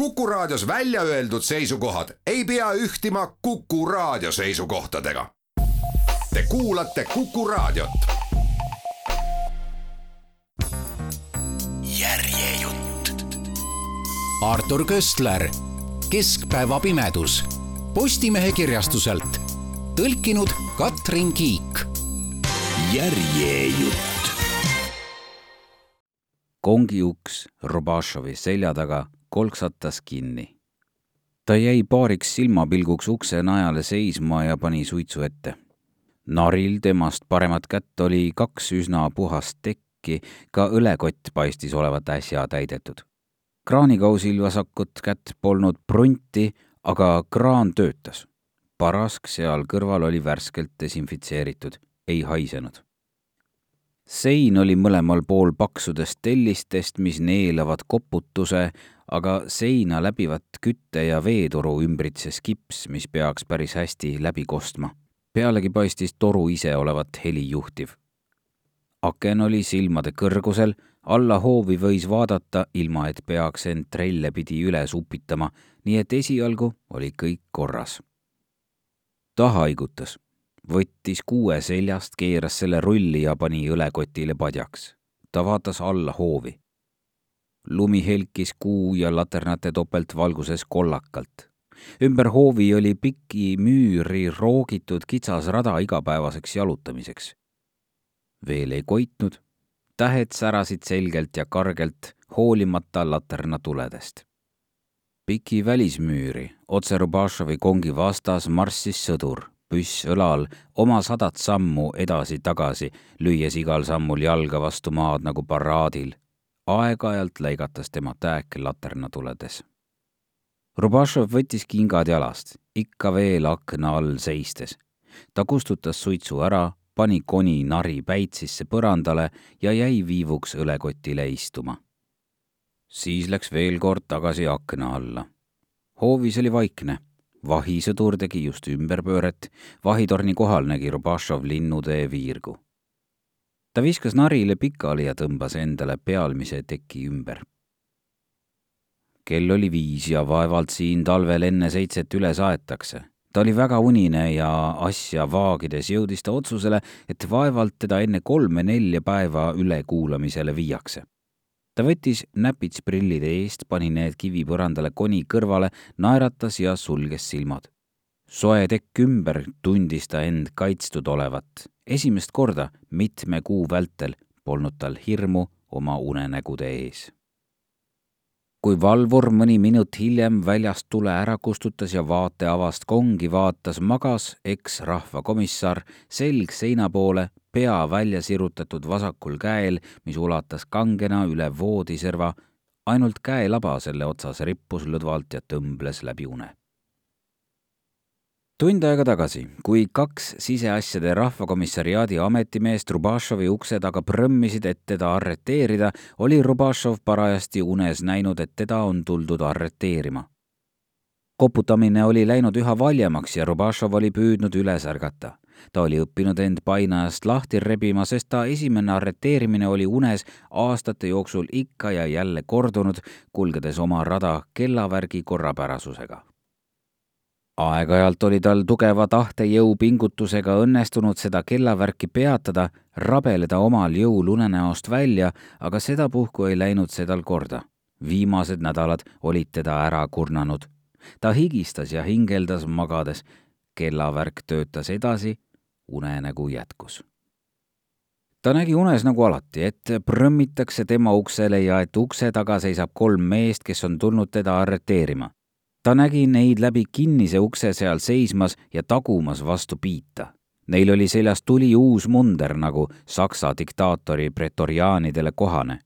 Kuku Raadios välja öeldud seisukohad ei pea ühtima Kuku Raadio seisukohtadega. Te kuulate Kuku Raadiot. järjejutt. Artur Köstler, Keskpäeva pimedus, Postimehe kirjastuselt, tõlkinud Katrin Kiik. järjejutt. kongi uks Rubašovi selja taga kolksatas kinni. ta jäi paariks silmapilguks ukse najale seisma ja pani suitsu ette. naril temast paremat kätt oli kaks üsna puhast tekki, ka õlekott paistis olevat äsja täidetud. kraanikausil vasakut kätt polnud prunti, aga kraan töötas. parask seal kõrval oli värskelt desinfitseeritud, ei haisenud sein oli mõlemal pool paksudest tellistest, mis neelavad koputuse, aga seina läbivat kütte- ja veetoru ümbritses kips, mis peaks päris hästi läbi kostma. pealegi paistis toru ise olevat helijuhtiv. aken oli silmade kõrgusel, alla hoovi võis vaadata, ilma et peaks end trelle pidi üles upitama, nii et esialgu oli kõik korras. ta haigutas, võttis kuue seljast, keeras selle rulli ja pani õlekotile padjaks. ta vaatas alla hoovi lumi helkis kuu ja laternate topeltvalguses kollakalt. ümber hoovi oli pikki müüri roogitud kitsas rada igapäevaseks jalutamiseks. veel ei koitnud, tähed särasid selgelt ja kargelt, hoolimata laternatuledest. piki välismüüri otse Rubašovi kongi vastas marssis sõdur, püss õlal, oma sadat sammu edasi-tagasi, lüües igal sammul jalga vastu maad nagu paraadil aeg-ajalt lõigatas tema tääk laternatuledes. Rubašov võttis kingad jalast, ikka veel akna all seistes. ta kustutas suitsu ära, pani koni nari päitsisse põrandale ja jäi viivuks õlekotile istuma. siis läks veel kord tagasi akna alla. hoovis oli vaikne vahisõdur tegi just ümberpööret, vahitorni kohal nägi Rubašov linnutee viirgu ta viskas narile pikali ja tõmbas endale pealmise teki ümber. kell oli viis ja vaevalt siin talvel enne seitset üles aetakse. ta oli väga unine ja asja vaagides jõudis ta otsusele, et vaevalt teda enne kolme-nelja päeva ülekuulamisele viiakse ta võttis näpits prillide eest, pani need kivipõrandale koni kõrvale, naeratas ja sulges silmad. soe tekk ümber tundis ta end kaitstud olevat esimest korda mitme kuu vältel polnud tal hirmu oma unenägude ees. Kui valvur mõni minut hiljem väljast tule ära kustutas ja vaateavast kongi vaatas, magas eks-rahvakomissar selg seina poole, pea välja sirutatud vasakul käel, mis ulatas kangena üle voodiserva, ainult käelaba selle otsas rippus lõdvalt ja tõmbles läbi une tund aega tagasi, kui kaks siseasjade rahvakomissariaadi ametimeest Rubašovi ukse taga prõmmisid, et teda arreteerida, oli Rubašov parajasti unes näinud, et teda on tuldud arreteerima. koputamine oli läinud üha valjemaks ja Rubašov oli püüdnud üles ärgata. ta oli õppinud end painajast lahti rebima, sest ta esimene arreteerimine oli unes aastate jooksul ikka ja jälle kordunud, kulgedes oma rada kellavärgi korrapärasusega aeg-ajalt oli tal tugeva tahtejõu pingutusega õnnestunud seda kellavärki peatada, rabeleda omal jõul unenäost välja, aga sedapuhku ei läinud see tal korda. viimased nädalad olid teda ära kurnanud. ta higistas ja hingeldas magades. kellavärk töötas edasi, unenägu jätkus ta nägi unes nagu alati, et prõmmitakse tema uksele ja et ukse taga seisab kolm meest, kes on tulnud teda arreteerima ta nägi neid läbi kinnise ukse seal seismas ja tagumas vastu piita. Neil oli seljas tuli uus munder, nagu Saksa diktaatori pretoriaanidele kohane.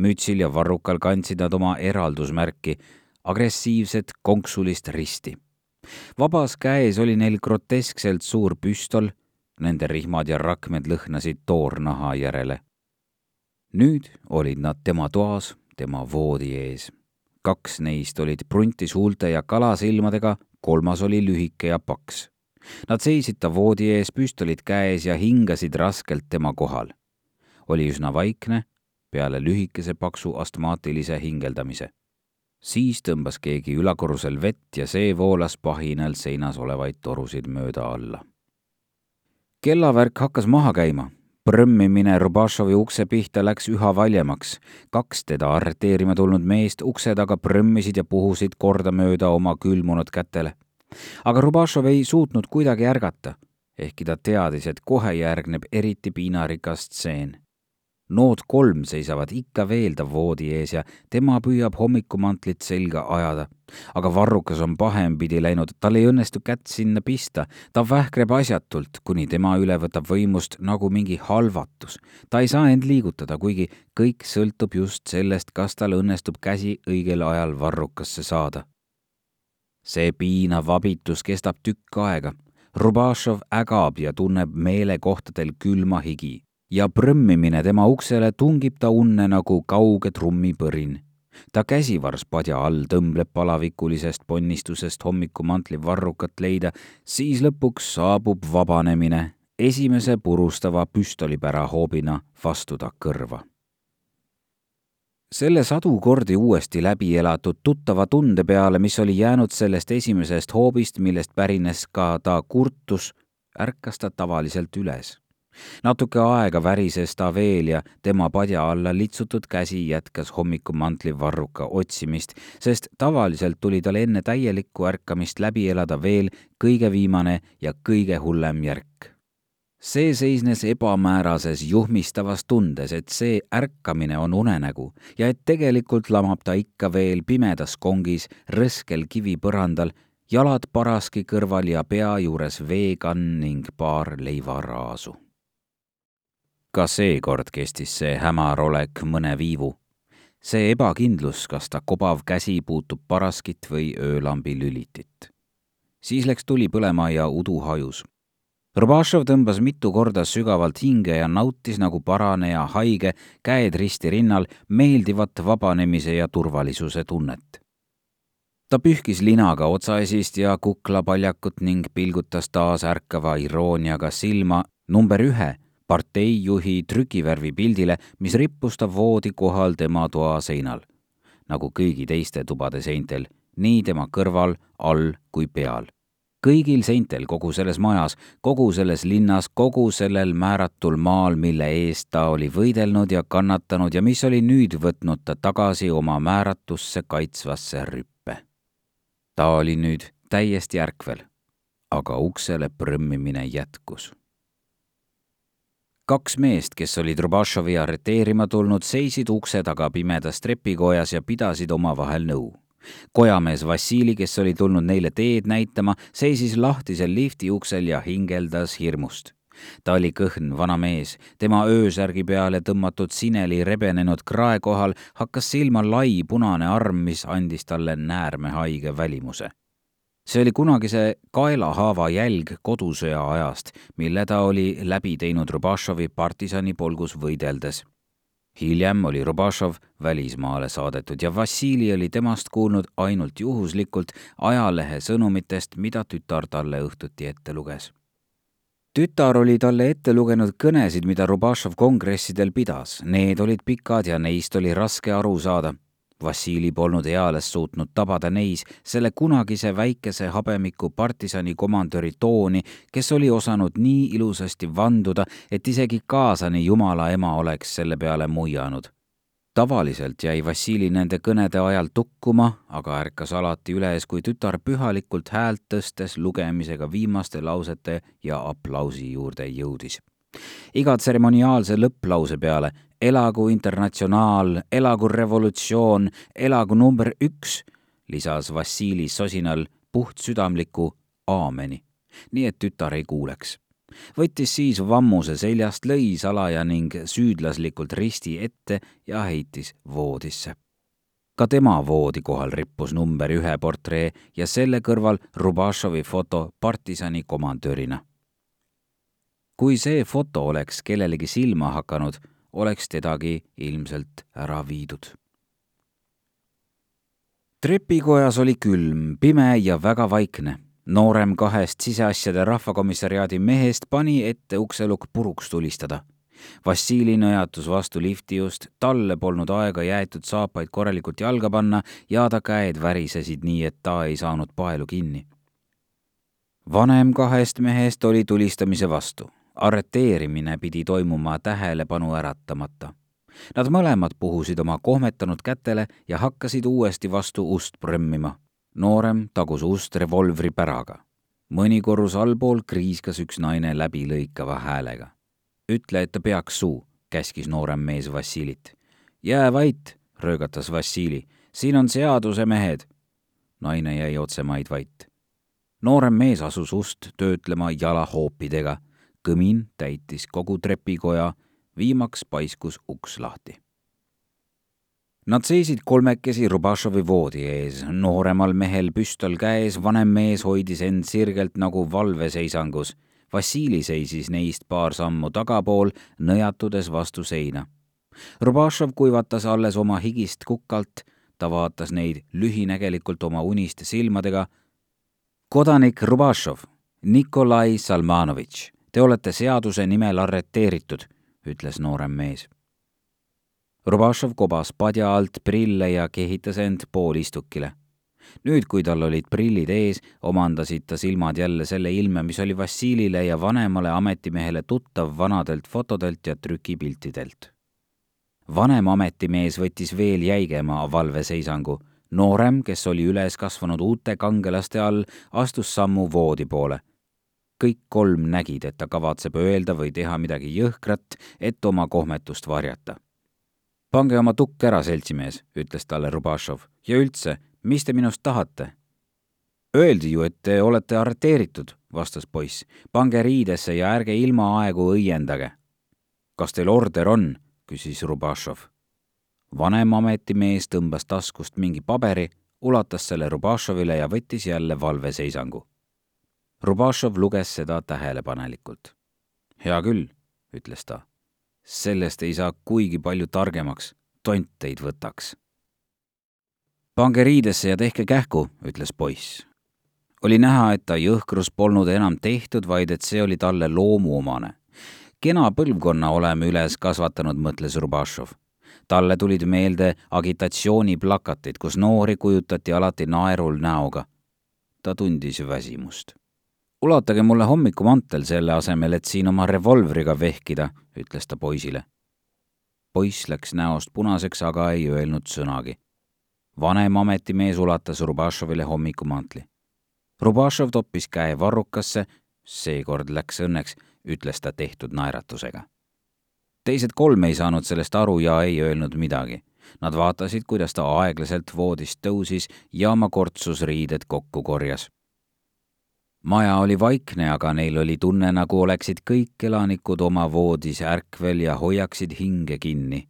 mütsil ja varrukal kandsid nad oma eraldusmärki, agressiivset konksulist risti. vabas käes oli neil groteskselt suur püstol, nende rihmad ja rakmed lõhnasid toornaha järele. nüüd olid nad tema toas, tema voodi ees kaks neist olid prunti suulte ja kalasilmadega, kolmas oli lühike ja paks. Nad seisid ta voodi ees, püstolid käes ja hingasid raskelt tema kohal. oli üsna vaikne peale lühikese paksu astmaatilise hingeldamise. siis tõmbas keegi ülakorrusel vett ja see voolas pahinal seinas olevaid torusid mööda alla. kellavärk hakkas maha käima prõmmimine Rubašovi ukse pihta läks üha valjemaks. kaks teda arreteerima tulnud meest ukse taga prõmmisid ja puhusid kordamööda oma külmunud kätele. aga Rubašov ei suutnud kuidagi ärgata, ehkki ta teadis, et kohe järgneb eriti piinarikas stseen nood kolm seisavad ikka veel ta voodi ees ja tema püüab hommikumantlit selga ajada. aga varrukas on pahempidi läinud, tal ei õnnestu kätt sinna pista, ta vähkreb asjatult, kuni tema üle võtab võimust nagu mingi halvatus. ta ei saa end liigutada, kuigi kõik sõltub just sellest, kas tal õnnestub käsi õigel ajal varrukasse saada. see piinav abitus kestab tükk aega Rubašov ägab ja tunneb meelekohtadel külma higi ja prõmmimine tema uksele tungib ta unne nagu kauge trummipõrin. ta käsivars padja all tõmbleb palavikulisest ponnistusest hommikumantli varrukat leida, siis lõpuks saabub vabanemine esimese purustava püstolipära hoobina vastu ta kõrva selle sadu kordi uuesti läbi elatud tuttava tunde peale, mis oli jäänud sellest esimesest hoobist, millest pärines ka ta kurtus, ärkas ta tavaliselt üles natuke aega värises ta veel ja tema padja alla litsutud käsi jätkas hommikumantli varruka otsimist, sest tavaliselt tuli tal enne täielikku ärkamist läbi elada veel kõige viimane ja kõige hullem järk. see seisnes ebamäärases juhmistavas tundes, et see ärkamine on unenägu ja et tegelikult lamab ta ikka veel pimedas kongis rõskel kivipõrandal jalad paraski kõrval ja pea juures veekann ning paar leivaraasu ka seekord kestis see hämar olek mõne viivu. see ebakindlus, kas ta kobav käsi puutub paraskit või öölambi lülitit. siis läks tuli põlema ja udu hajus. Rubašov tõmbas mitu korda sügavalt hinge ja nautis nagu paraneja haige, käed risti rinnal, meeldivat vabanemise ja turvalisuse tunnet ta pühkis linaga otsaesist ja kuklapaljakut ning pilgutas taas ärkava irooniaga silma number ühe parteijuhi trükivärvi pildile, mis rippus ta voodi kohal tema toa seinal. nagu kõigi teiste tubade seintel, nii tema kõrval, all kui peal. kõigil seintel kogu selles majas, kogu selles linnas, kogu sellel määratul maal, mille eest ta oli võidelnud ja kannatanud ja mis oli nüüd võtnud ta tagasi oma määratusse kaitsvasse rüppe. ta oli nüüd täiesti ärkvel, aga uksele prõmmimine jätkus kaks meest, kes olid Rubašovi arreteerima tulnud, seisid ukse taga pimedas trepikojas ja pidasid omavahel nõu. kojamees Vassili, kes oli tulnud neile teed näitama, seisis lahtisel lifti uksel ja hingeldas hirmust. Ta oli kõhn vana mees, tema öösärgi peale tõmmatud sineli rebenenud krae kohal hakkas silma lai punane arm, mis andis talle näärmehaige välimuse see oli kunagise kaelahaava jälg kodusõja ajast, mille ta oli läbi teinud Rubašovi partisanipolgus võideldes. hiljem oli Rubašov välismaale saadetud ja Vassili oli temast kuulnud ainult juhuslikult ajalehe sõnumitest, mida tütar talle õhtuti ette luges. Tütar oli talle ette lugenud kõnesid, mida Rubašov kongressidel pidas, need olid pikad ja neist oli raske aru saada Vassili polnud eales suutnud tabada neis selle kunagise väikese habemiku partisani komandöri tooni, kes oli osanud nii ilusasti vanduda, et isegi kaasani jumala ema oleks selle peale muianud. tavaliselt jäi Vassili nende kõnede ajal tukkuma, aga ärkas alati üles, kui tütar pühalikult häält tõstes lugemisega viimaste lausete ja aplausi juurde jõudis iga tseremoniaalse lõpplause peale elagu internatsionaal, elagu revolutsioon, elagu number üks, lisas Vassili sosinal puhtsüdamliku aameni, nii et tütar ei kuuleks. võttis siis vammuse seljast, lõi salaja ning süüdlaslikult risti ette ja heitis voodisse. Ka tema voodi kohal rippus number ühe portree ja selle kõrval Rubašovi foto partisani komandörina kui see foto oleks kellelegi silma hakanud, oleks tedagi ilmselt ära viidud. trepikojas oli külm, pime ja väga vaikne. noorem kahest siseasjade rahvakomissariaadi mehest pani ette ukselukk puruks tulistada. Vassili nõjatus vastu lifti just, talle polnud aega jäetud saapaid korralikult jalga panna ja ta käed värisesid nii, et ta ei saanud paelu kinni. vanem kahest mehest oli tulistamise vastu. Arreteerimine pidi toimuma tähelepanu äratamata. Nad mõlemad puhusid oma kohmetanud kätele ja hakkasid uuesti vastu ust prõmmima. noorem tagus ust revolvri päraga. mõni korrus allpool kriiskas üks naine läbilõikava häälega ütle, et ta peaks suu, käskis noorem mees Vassilit. jää vait, röögatas Vassili, siin on seadusemehed. naine jäi otsemaid vait. noorem mees asus ust töötlema jalahoopidega. Kõmin täitis kogu trepikoja, viimaks paiskus uks lahti. Nad seisid kolmekesi Rubašovi voodi ees, nooremal mehel püstol käes, vanem mees hoidis end sirgelt nagu valveseisangus Vassili seisis neist paar sammu tagapool, nõjatudes vastu seina. Rubašov kuivatas alles oma higist kukalt, ta vaatas neid lühinägelikult oma uniste silmadega. kodanik Rubašov, Nikolai Salmanovitš, te olete seaduse nimel arreteeritud, ütles noorem mees. Rubašov kobas padja alt prille ja kehitas end poolistukile nüüd, kui tal olid prillid ees, omandasid ta silmad jälle selle ilme, mis oli Vassilile ja vanemale ametimehele tuttav vanadelt fotodelt ja trükipiltidelt. vanem ametimees võttis veel jäigema valveseisangu. noorem, kes oli üles kasvanud uute kangelaste all, astus sammu voodi poole kõik kolm nägid, et ta kavatseb öelda või teha midagi jõhkrat, et oma kohmetust varjata. pange oma tukk ära, seltsimees, ütles talle Rubašov, ja üldse, mis te minust tahate? Öeldi ju, et te olete arreteeritud, vastas poiss. pange riidesse ja ärge ilmaaegu õiendage. kas teil order on? küsis Rubašov. vanem ametimees tõmbas taskust mingi paberi, ulatas selle Rubašovile ja võttis jälle valveseisangu. Rubašov luges seda tähelepanelikult. hea küll, ütles ta. sellest ei saa kuigi palju targemaks, tont teid võtaks pange riidesse ja tehke kähku, ütles poiss. oli näha, et ta jõhkrus polnud enam tehtud, vaid et see oli talle loomuomane. kena põlvkonna oleme üles kasvatanud, mõtles Rubašov. talle tulid meelde agitatsiooniplakatid, kus noori kujutati alati naerul näoga. ta tundis väsimust. Ulatage mulle hommikumantel selle asemel, et siin oma revolvriga vehkida, ütles ta poisile. poiss läks näost punaseks, aga ei öelnud sõnagi vanem ametimees ulatas Rubašovile hommikumantli. Rubašov toppis käe varrukasse, seekord läks õnneks, ütles ta tehtud naeratusega. teised kolm ei saanud sellest aru ja ei öelnud midagi. Nad vaatasid, kuidas ta aeglaselt voodist tõusis ja oma kortsusriided kokku korjas. Maja oli vaikne, aga neil oli tunne, nagu oleksid kõik elanikud oma voodis ärkvel ja hoiaksid hinge kinni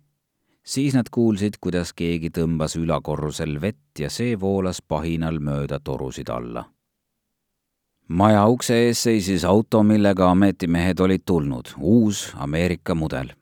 siis nad kuulsid, kuidas keegi tõmbas ülakorrusel vett ja see voolas pahinal mööda torusid alla. maja ukse ees seisis auto, millega ametimehed olid tulnud, uus Ameerika mudel.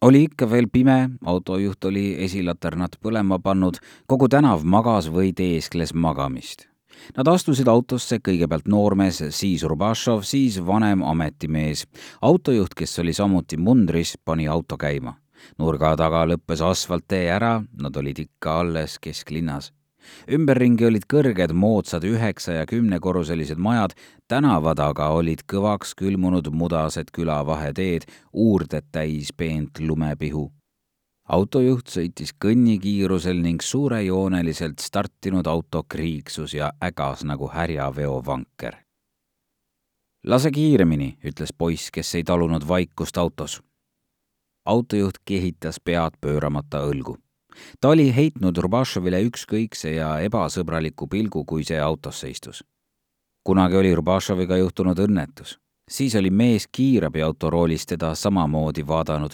oli ikka veel pime, autojuht oli esilaternad põlema pannud, kogu tänav magas või teeskles magamist Nad astusid autosse kõigepealt noormees, siis Rubašov, siis vanem ametimees. autojuht, kes oli samuti mundris, pani auto käima nurga taga lõppes asfalttee ära, nad olid ikka alles kesklinnas. ümberringi olid kõrged moodsad üheksa- ja kümnekorruselised majad, tänavad aga olid kõvaks külmunud mudased külavaheteed, uurded täis peent lumepihu autojuht sõitis kõnnikiirusel ning suurejooneliselt startinud auto kriiksus ja ägas nagu härjaveovanker. lase kiiremini, ütles poiss, kes ei talunud vaikust autos autojuht kehitas pead pööramata õlgu. ta oli heitnud Rubašovile ükskõikse ja ebasõbraliku pilgu, kui see autosse istus. kunagi oli Rubašoviga juhtunud õnnetus. siis oli mees kiirabiauto roolis teda samamoodi vaadanud.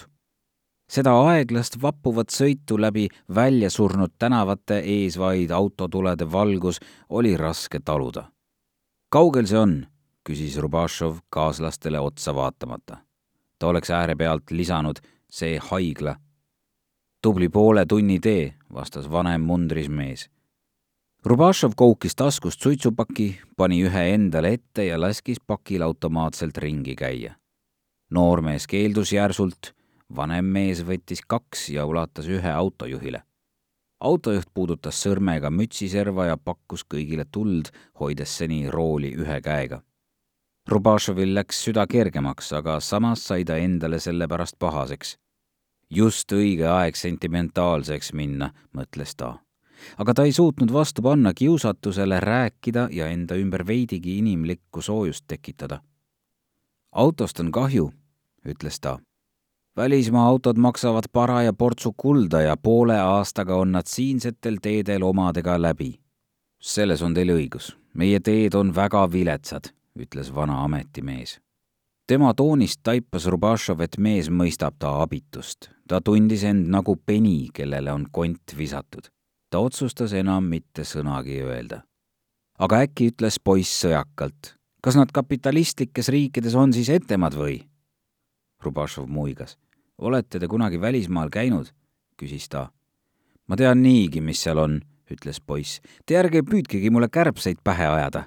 Seda aeglast vappuvat sõitu läbi väljasurnud tänavate ees vaid autotulede valgus oli raske taluda. kaugel see on? küsis Rubašov kaaslastele otsa vaatamata. ta oleks äärepealt lisanud see haigla. tubli poole tunni tee, vastas vanem mundris mees. Rubašov koukis taskust suitsupaki, pani ühe endale ette ja laskis pakil automaatselt ringi käia. noormees keeldus järsult, vanem mees võttis kaks ja ulatas ühe autojuhile. autojuht puudutas sõrmega mütsiserva ja pakkus kõigile tuld, hoides seni rooli ühe käega. Rubašovil läks süda kergemaks, aga samas sai ta endale selle pärast pahaseks. just õige aeg sentimentaalseks minna, mõtles ta aga ta ei suutnud vastu panna kiusatusele rääkida ja enda ümber veidigi inimlikku soojust tekitada. autost on kahju, ütles ta. Välismaa autod maksavad paraja portsu kulda ja poole aastaga on nad siinsetel teedel omadega läbi. selles on teil õigus, meie teed on väga viletsad, ütles vana ametimees tema toonist taipas Rubašov, et mees mõistab ta abitust. ta tundis end nagu peni, kellele on kont visatud ta otsustas enam mitte sõnagi öelda. aga äkki ütles poiss sõjakalt. kas nad kapitalistlikes riikides on siis etemad või? Rubašov muigas. Olete te kunagi välismaal käinud? küsis ta. ma tean niigi, mis seal on, ütles poiss. Te ärge püüdkegi mulle kärbseid pähe ajada.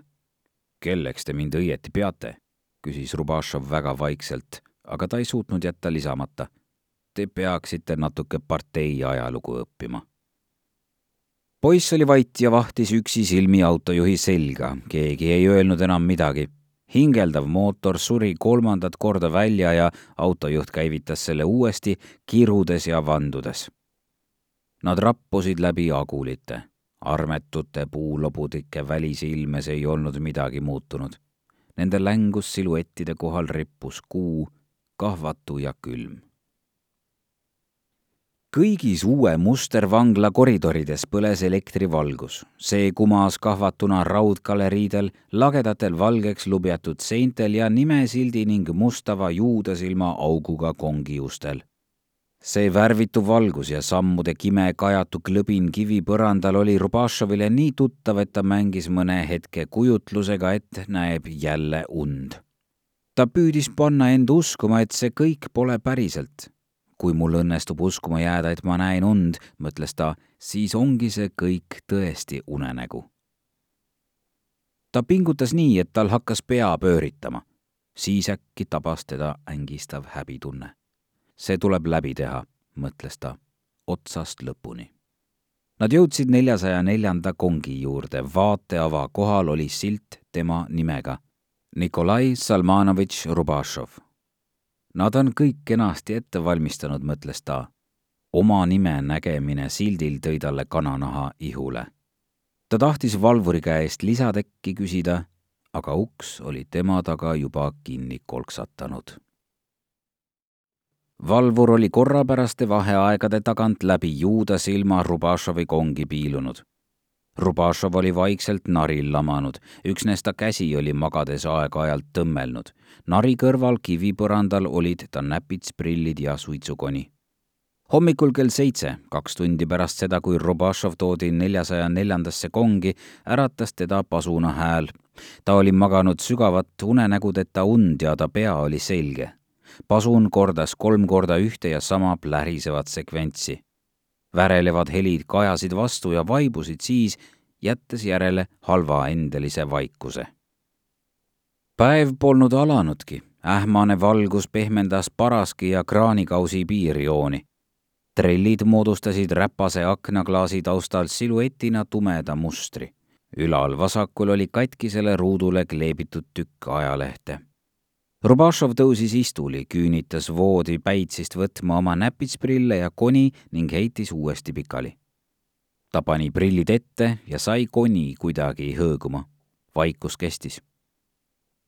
kelleks te mind õieti peate? küsis Rubašov väga vaikselt, aga ta ei suutnud jätta lisamata. Te peaksite natuke partei ajalugu õppima poiss oli vait ja vahtis üksi silmi autojuhi selga, keegi ei öelnud enam midagi. Hingeldav mootor suri kolmandat korda välja ja autojuht käivitas selle uuesti, kirudes ja vandudes. Nad rappusid läbi agulite. armetute puulobudike välisilmes ei olnud midagi muutunud. Nende längus siluettide kohal rippus kuu, kahvatu ja külm kõigis uue mustervangla koridorides põles elektrivalgus. see kumas kahvatuna raudgaleriidel, lagedatel valgeks lubjatud seintel ja nimesildi ning mustava juudasilma auguga kongiustel. see värvitu valgus ja sammude kime kajatu klõbin kivipõrandal oli Rubašovile nii tuttav, et ta mängis mõne hetke kujutlusega, et näeb jälle und. ta püüdis panna end uskuma, et see kõik pole päriselt kui mul õnnestub uskuma jääda, et ma näen und, mõtles ta, siis ongi see kõik tõesti unenägu. ta pingutas nii, et tal hakkas pea pööritama. siis äkki tabas teda ängistav häbitunne. see tuleb läbi teha, mõtles ta, otsast lõpuni. Nad jõudsid neljasaja neljanda kongi juurde, vaateava kohal oli silt tema nimega. Nikolai Salmanovitš Rubašov Nad on kõik kenasti ette valmistanud, mõtles ta. oma nime nägemine sildil tõi talle kananaha ihule. ta tahtis valvuri käest lisatekki küsida, aga uks oli tema taga juba kinni kolksatanud. valvur oli korrapäraste vaheaegade tagant läbi juuda silma Rubašovi kongi piilunud Rubašov oli vaikselt naril lamanud, üksnes ta käsi oli magades aeg-ajalt tõmmelnud. nari kõrval kivipõrandal olid ta näpitsprillid ja suitsukoni. hommikul kell seitse, kaks tundi pärast seda, kui Rubašov toodi neljasaja neljandasse kongi, äratas teda pasuna hääl. ta oli maganud sügavat unenägudeta und ja ta pea oli selge. pasun kordas kolm korda ühte ja sama plärisevat sekventsi värelevad helid kajasid vastu ja vaibusid siis, jättes järele halvaendelise vaikuse. päev polnud alanudki, ähmane valgus pehmendas paraski ja kraanikausi piirjooni. trellid moodustasid räpase aknaklaasi taustal siluetina tumeda mustri. ülal vasakul oli katkisele ruudule kleebitud tükk ajalehte Rubašov tõusis istuli, küünitas voodi päitsist võtma oma näpitsprille ja koni ning heitis uuesti pikali. ta pani prillid ette ja sai koni kuidagi hõõguma. vaikus kestis.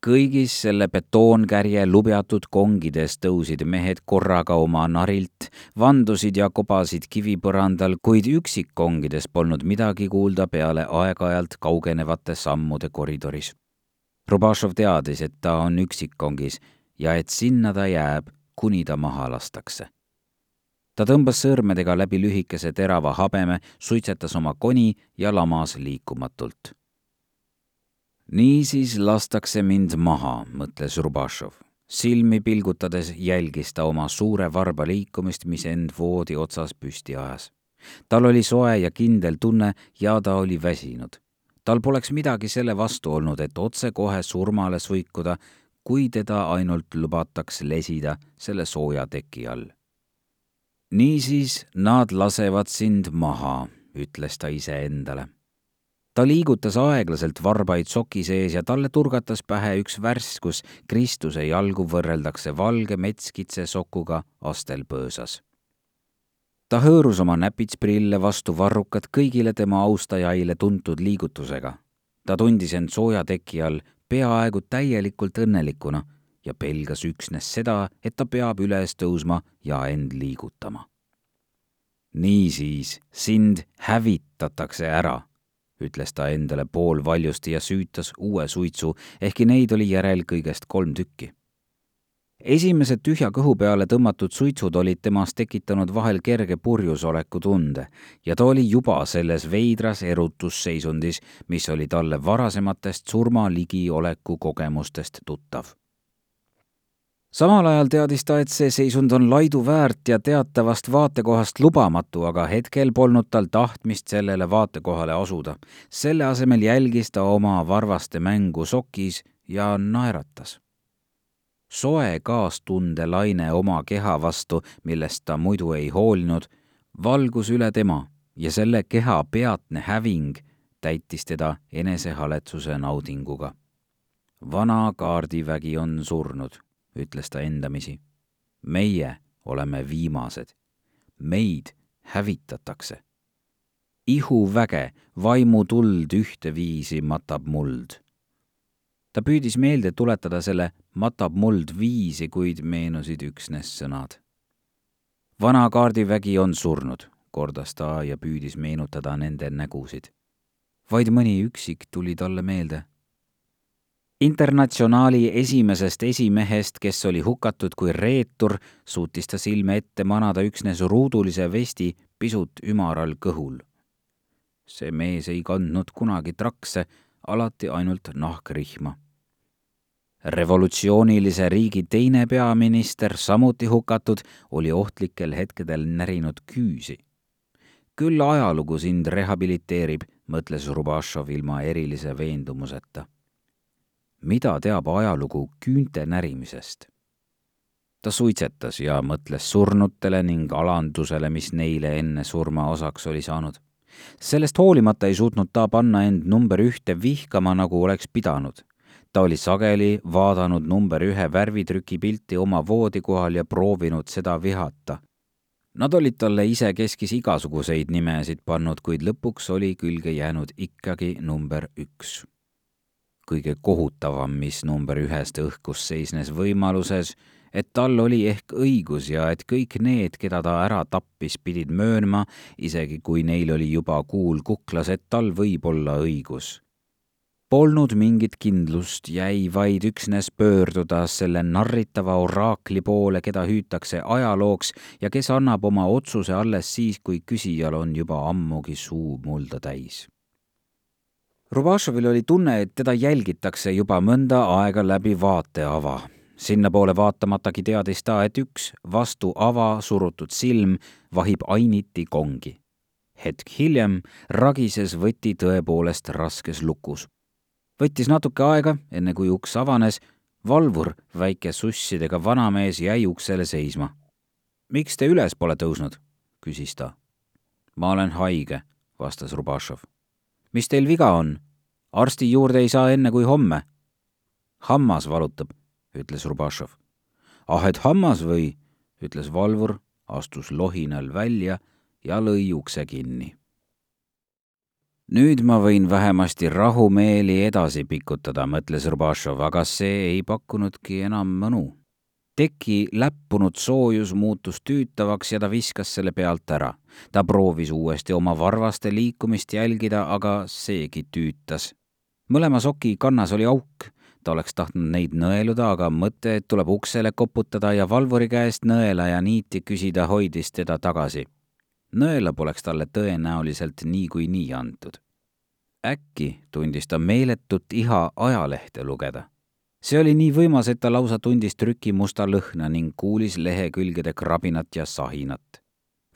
kõigis selle betoonkärje lubjatud kongides tõusid mehed korraga oma narilt, vandusid ja kobasid kivipõrandal, kuid üksikkongides polnud midagi kuulda peale aeg-ajalt kaugenevate sammude koridoris Rubašov teadis, et ta on üksikkongis ja et sinna ta jääb, kuni ta maha lastakse. ta tõmbas sõrmedega läbi lühikese terava habeme, suitsetas oma koni ja lamas liikumatult. niisiis lastakse mind maha, mõtles Rubašov. silmi pilgutades jälgis ta oma suure varba liikumist, mis end voodi otsas püsti ajas. tal oli soe ja kindel tunne ja ta oli väsinud tal poleks midagi selle vastu olnud, et otsekohe surmale suikuda, kui teda ainult lubataks lesida selle sooja teki all. niisiis nad lasevad sind maha, ütles ta iseendale. ta liigutas aeglaselt varbaid soki sees ja talle turgatas pähe üks värss, kus Kristuse jalgu võrreldakse valge metskitse sokuga astelpõõsas. Ta hõõrus oma näpitsprille vastu varrukad kõigile tema austajaile tuntud liigutusega. ta tundis end sooja teki all peaaegu täielikult õnnelikuna ja pelgas üksnes seda, et ta peab üles tõusma ja end liigutama. niisiis, sind hävitatakse ära, ütles ta endale poolvaljusti ja süütas uue suitsu, ehkki neid oli järel kõigest kolm tükki. Esimesed tühja kõhu peale tõmmatud suitsud olid temas tekitanud vahel kerge purjusoleku tunde ja ta oli juba selles veidras erutusseisundis, mis oli talle varasematest surma ligioleku kogemustest tuttav samal ajal teadis ta, et see seisund on laidu väärt ja teatavast vaatekohast lubamatu, aga hetkel polnud tal tahtmist sellele vaatekohale asuda. selle asemel jälgis ta oma varvaste mängu sokis ja naeratas. Soe kaastundelaine oma keha vastu, millest ta muidu ei hoolinud, valgus üle tema ja selle keha peatne häving täitis teda enesehaletsuse naudinguga. vana kaardivägi on surnud ütles ta endamisi. meie oleme viimased. meid hävitatakse. ihuväge, vaimutuld ühteviisi matab muld. Ta püüdis meelde tuletada selle matab muld viisi, kuid meenusid üksnes sõnad. vana kaardivägi on surnud, kordas ta ja püüdis meenutada nende nägusid. vaid mõni üksik tuli talle meelde internatsionaali esimesest esimehest, kes oli hukatud kui reetur, suutis ta silme ette manada üksnes ruudulise vesti pisut ümaral kõhul. see mees ei kandnud kunagi trakse, alati ainult nahkrihma. Revolutsioonilise riigi teine peaminister, samuti hukatud, oli ohtlikel hetkedel närinud küüsi. küll ajalugu sind rehabiliteerib, mõtles Rubašov ilma erilise veendumuseta mida teab ajalugu küünte närimisest? ta suitsetas ja mõtles surnutele ning alandusele, mis neile enne surma osaks oli saanud. sellest hoolimata ei suutnud ta panna end number ühte vihkama, nagu oleks pidanud. Ta oli sageli vaadanud number ühe värvitrüki pilti oma voodi kohal ja proovinud seda vihata. Nad olid talle isekeskis igasuguseid nimesid pannud, kuid lõpuks oli külge jäänud ikkagi number üks kõige kohutavam, mis number ühest õhkus seisnes võimaluses, et tal oli ehk õigus ja et kõik need, keda ta ära tappis, pidid möönma, isegi kui neil oli juba kuul kuklas, et tal võib olla õigus. Polnud mingit kindlust, jäi vaid üksnes pöörduda selle narritava oraakli poole, keda hüütakse ajalooks ja kes annab oma otsuse alles siis, kui küsijal on juba ammugi suu mulda täis Rubašovil oli tunne, et teda jälgitakse juba mõnda aega läbi vaateava. sinnapoole vaatamatagi teadis ta, et üks vastu ava surutud silm vahib ainiti kongi. hetk hiljem ragises võti tõepoolest raskes lukus. Võttis natuke aega, enne kui uks avanes, valvur, väike sussidega vanamees jäi uksele seisma. miks te üles pole tõusnud? küsis ta. ma olen haige, vastas Rubašov mis teil viga on? arsti juurde ei saa enne kui homme. hammas valutab, ütles Rubašov. ah, et hammas või, ütles valvur, astus lohinal välja ja lõi ukse kinni. Nüüd ma võin vähemasti rahumeeli edasi pikutada, mõtles Rubašov, aga see ei pakkunudki enam mõnu teki läppunud soojus muutus tüütavaks ja ta viskas selle pealt ära. ta proovis uuesti oma varvaste liikumist jälgida, aga seegi tüütas. mõlema soki kannas oli auk. ta oleks tahtnud neid nõeluda, aga mõte, et tuleb uksele koputada ja valvuri käest nõela ja niiti küsida, hoidis teda tagasi. Nõela poleks talle tõenäoliselt niikuinii nii antud. äkki tundis ta meeletut iha ajalehte lugeda see oli nii võimas, et ta lausa tundis trükimusta lõhna ning kuulis lehekülgede krabinat ja sahinat.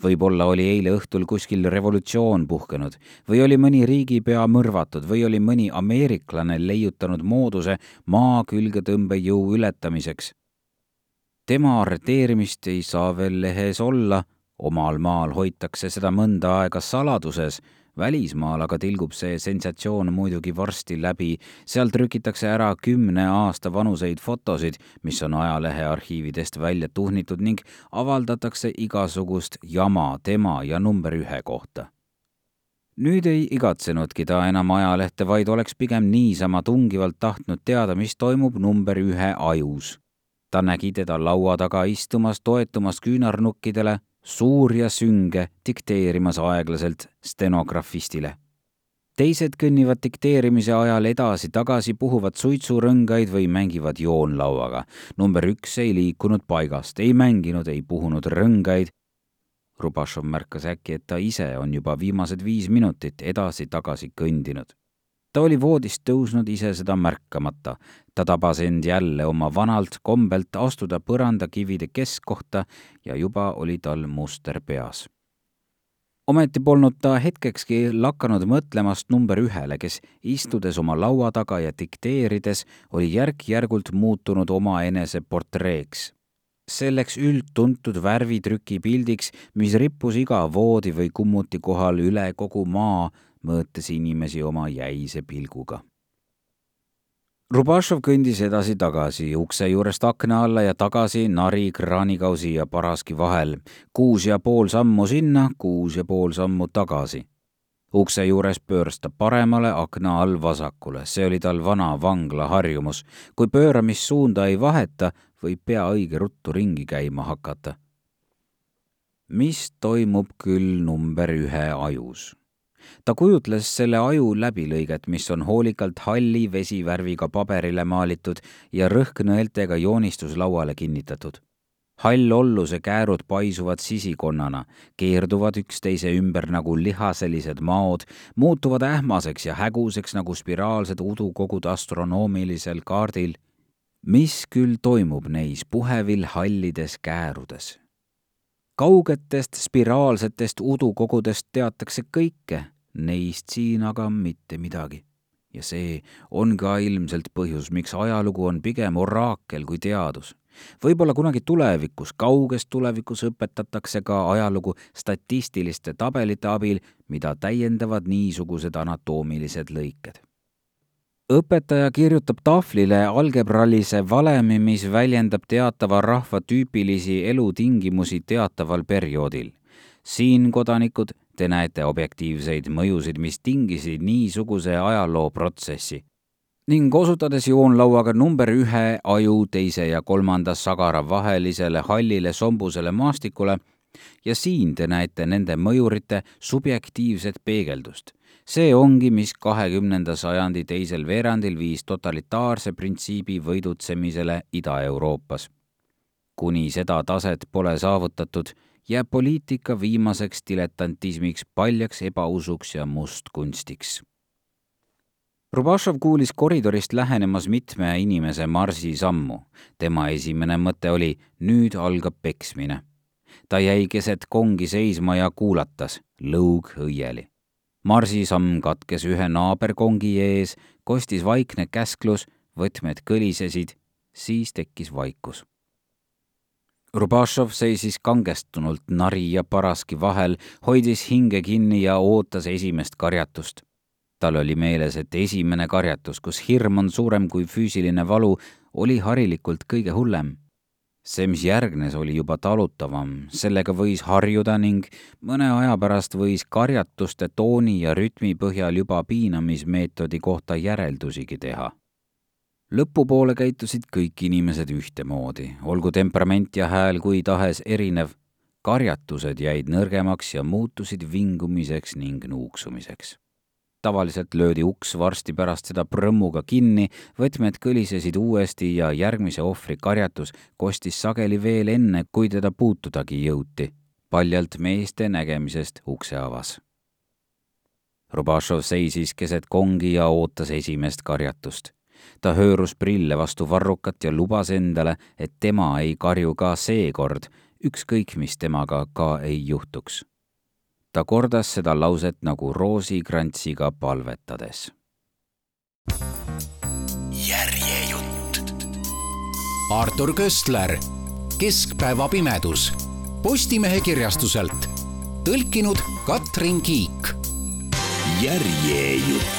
võib-olla oli eile õhtul kuskil revolutsioon puhkenud või oli mõni riigipea mõrvatud või oli mõni ameeriklane leiutanud mooduse maa külgetõmbejõu ületamiseks. tema arreteerimist ei saa veel lehes olla, omal maal hoitakse seda mõnda aega saladuses, välismaal aga tilgub see sensatsioon muidugi varsti läbi, seal trükitakse ära kümne aasta vanuseid fotosid, mis on ajalehe arhiividest välja tuhnitud ning avaldatakse igasugust jama tema ja number ühe kohta nüüd ei igatsenudki ta enam ajalehte, vaid oleks pigem niisama tungivalt tahtnud teada, mis toimub number ühe ajus. ta nägi teda laua taga istumas, toetumas küünarnukkidele, suur ja sünge, dikteerimas aeglaselt stenografistile. teised kõnnivad dikteerimise ajal edasi-tagasi, puhuvad suitsurõngaid või mängivad joonlauaga. number üks ei liikunud paigast, ei mänginud, ei puhunud rõngaid, Rubašov märkas äkki, et ta ise on juba viimased viis minutit edasi-tagasi kõndinud. Ta oli voodist tõusnud ise seda märkamata. ta tabas end jälle oma vanalt kombelt astuda põrandakivide keskkohta ja juba oli tal muster peas. ometi polnud ta hetkekski lakanud mõtlemast number ühele, kes istudes oma laua taga ja dikteerides oli järk-järgult muutunud omaenese portreeks selleks üldtuntud värvitrüki pildiks, mis rippus iga voodi või kummuti kohal üle kogu maa, mõõtes inimesi oma jäise pilguga. Rubašov kõndis edasi-tagasi ukse juurest akna alla ja tagasi nari, kraanikausi ja paraski vahel. kuus ja pool sammu sinna, kuus ja pool sammu tagasi ukse juures pööras ta paremale, akna all vasakule, see oli tal vana vangla harjumus. kui pööramissuunda ei vaheta, võib pea õige ruttu ringi käima hakata. mis toimub küll number ühe ajus? Ta kujutles selle aju läbilõiget, mis on hoolikalt halli vesivärviga paberile maalitud ja rõhknõeltega joonistuslauale kinnitatud hallolluse käärud paisuvad sisikonnana, keerduvad üksteise ümber nagu lihaselised maod, muutuvad ähmaseks ja häguseks nagu spiraalsed udukogud astronoomilisel kaardil. mis küll toimub neis puhevil hallides käärudes? Kaugetest spiraalsetest udukogudest teatakse kõike, neist siin aga mitte midagi ja see on ka ilmselt põhjus, miks ajalugu on pigem oraakel kui teadus võib-olla kunagi tulevikus, kauges tulevikus õpetatakse ka ajalugu statistiliste tabelite abil, mida täiendavad niisugused anatoomilised lõiked. Õpetaja kirjutab tahvlile algebralise valemi, mis väljendab teatava rahva tüüpilisi elutingimusi teataval perioodil. siin, kodanikud, te näete objektiivseid mõjusid, mis tingisid niisuguse ajalooprotsessi ning osutades joonlauaga number ühe aju teise ja kolmanda sagara vahelisele hallile sombusele maastikule ja siin te näete nende mõjurite subjektiivset peegeldust. See ongi, mis kahekümnenda sajandi teisel veerandil viis totalitaarse printsiibi võidutsemisele Ida-Euroopas. kuni seda taset pole saavutatud, jääb poliitika viimaseks diletantismiks, paljaks ebausuks ja mustkunstiks Rubašov kuulis koridorist lähenemas mitme inimese marsisammu. tema esimene mõte oli, nüüd algab peksmine. ta jäi keset kongi seisma ja kuulatas, lõug õieli. Marsisamm katkes ühe naaberkongi ees, kostis vaikne käsklus, võtmed kõlisesid, siis tekkis vaikus. Rubašov seisis kangestunult nari ja paraski vahel, hoidis hinge kinni ja ootas esimest karjatust tal oli meeles, et esimene karjatus, kus hirm on suurem kui füüsiline valu, oli harilikult kõige hullem. See, mis järgnes, oli juba talutavam, sellega võis harjuda ning mõne aja pärast võis karjatuste tooni ja rütmi põhjal juba piinamismeetodi kohta järeldusigi teha. Lõpupoole käitusid kõik inimesed ühtemoodi, olgu temperament ja hääl kui tahes erinev, karjatused jäid nõrgemaks ja muutusid vingumiseks ning nuuksumiseks tavaliselt löödi uks varsti pärast seda prõmmuga kinni, võtmed kõlisesid uuesti ja järgmise ohvri karjatus kostis sageli veel enne, kui teda puutudagi jõuti. paljalt meeste nägemisest ukse avas. Rubašov seisis keset kongi ja ootas esimest karjatust. ta höörus prille vastu varrukat ja lubas endale, et tema ei karju ka seekord, ükskõik mis temaga ka ei juhtuks ta kordas seda lauset nagu roosikrantsiga palvetades. järjejutt. Artur Köstler, Keskpäeva pimedus Postimehe kirjastuselt. tõlkinud Katrin Kiik. järjejutt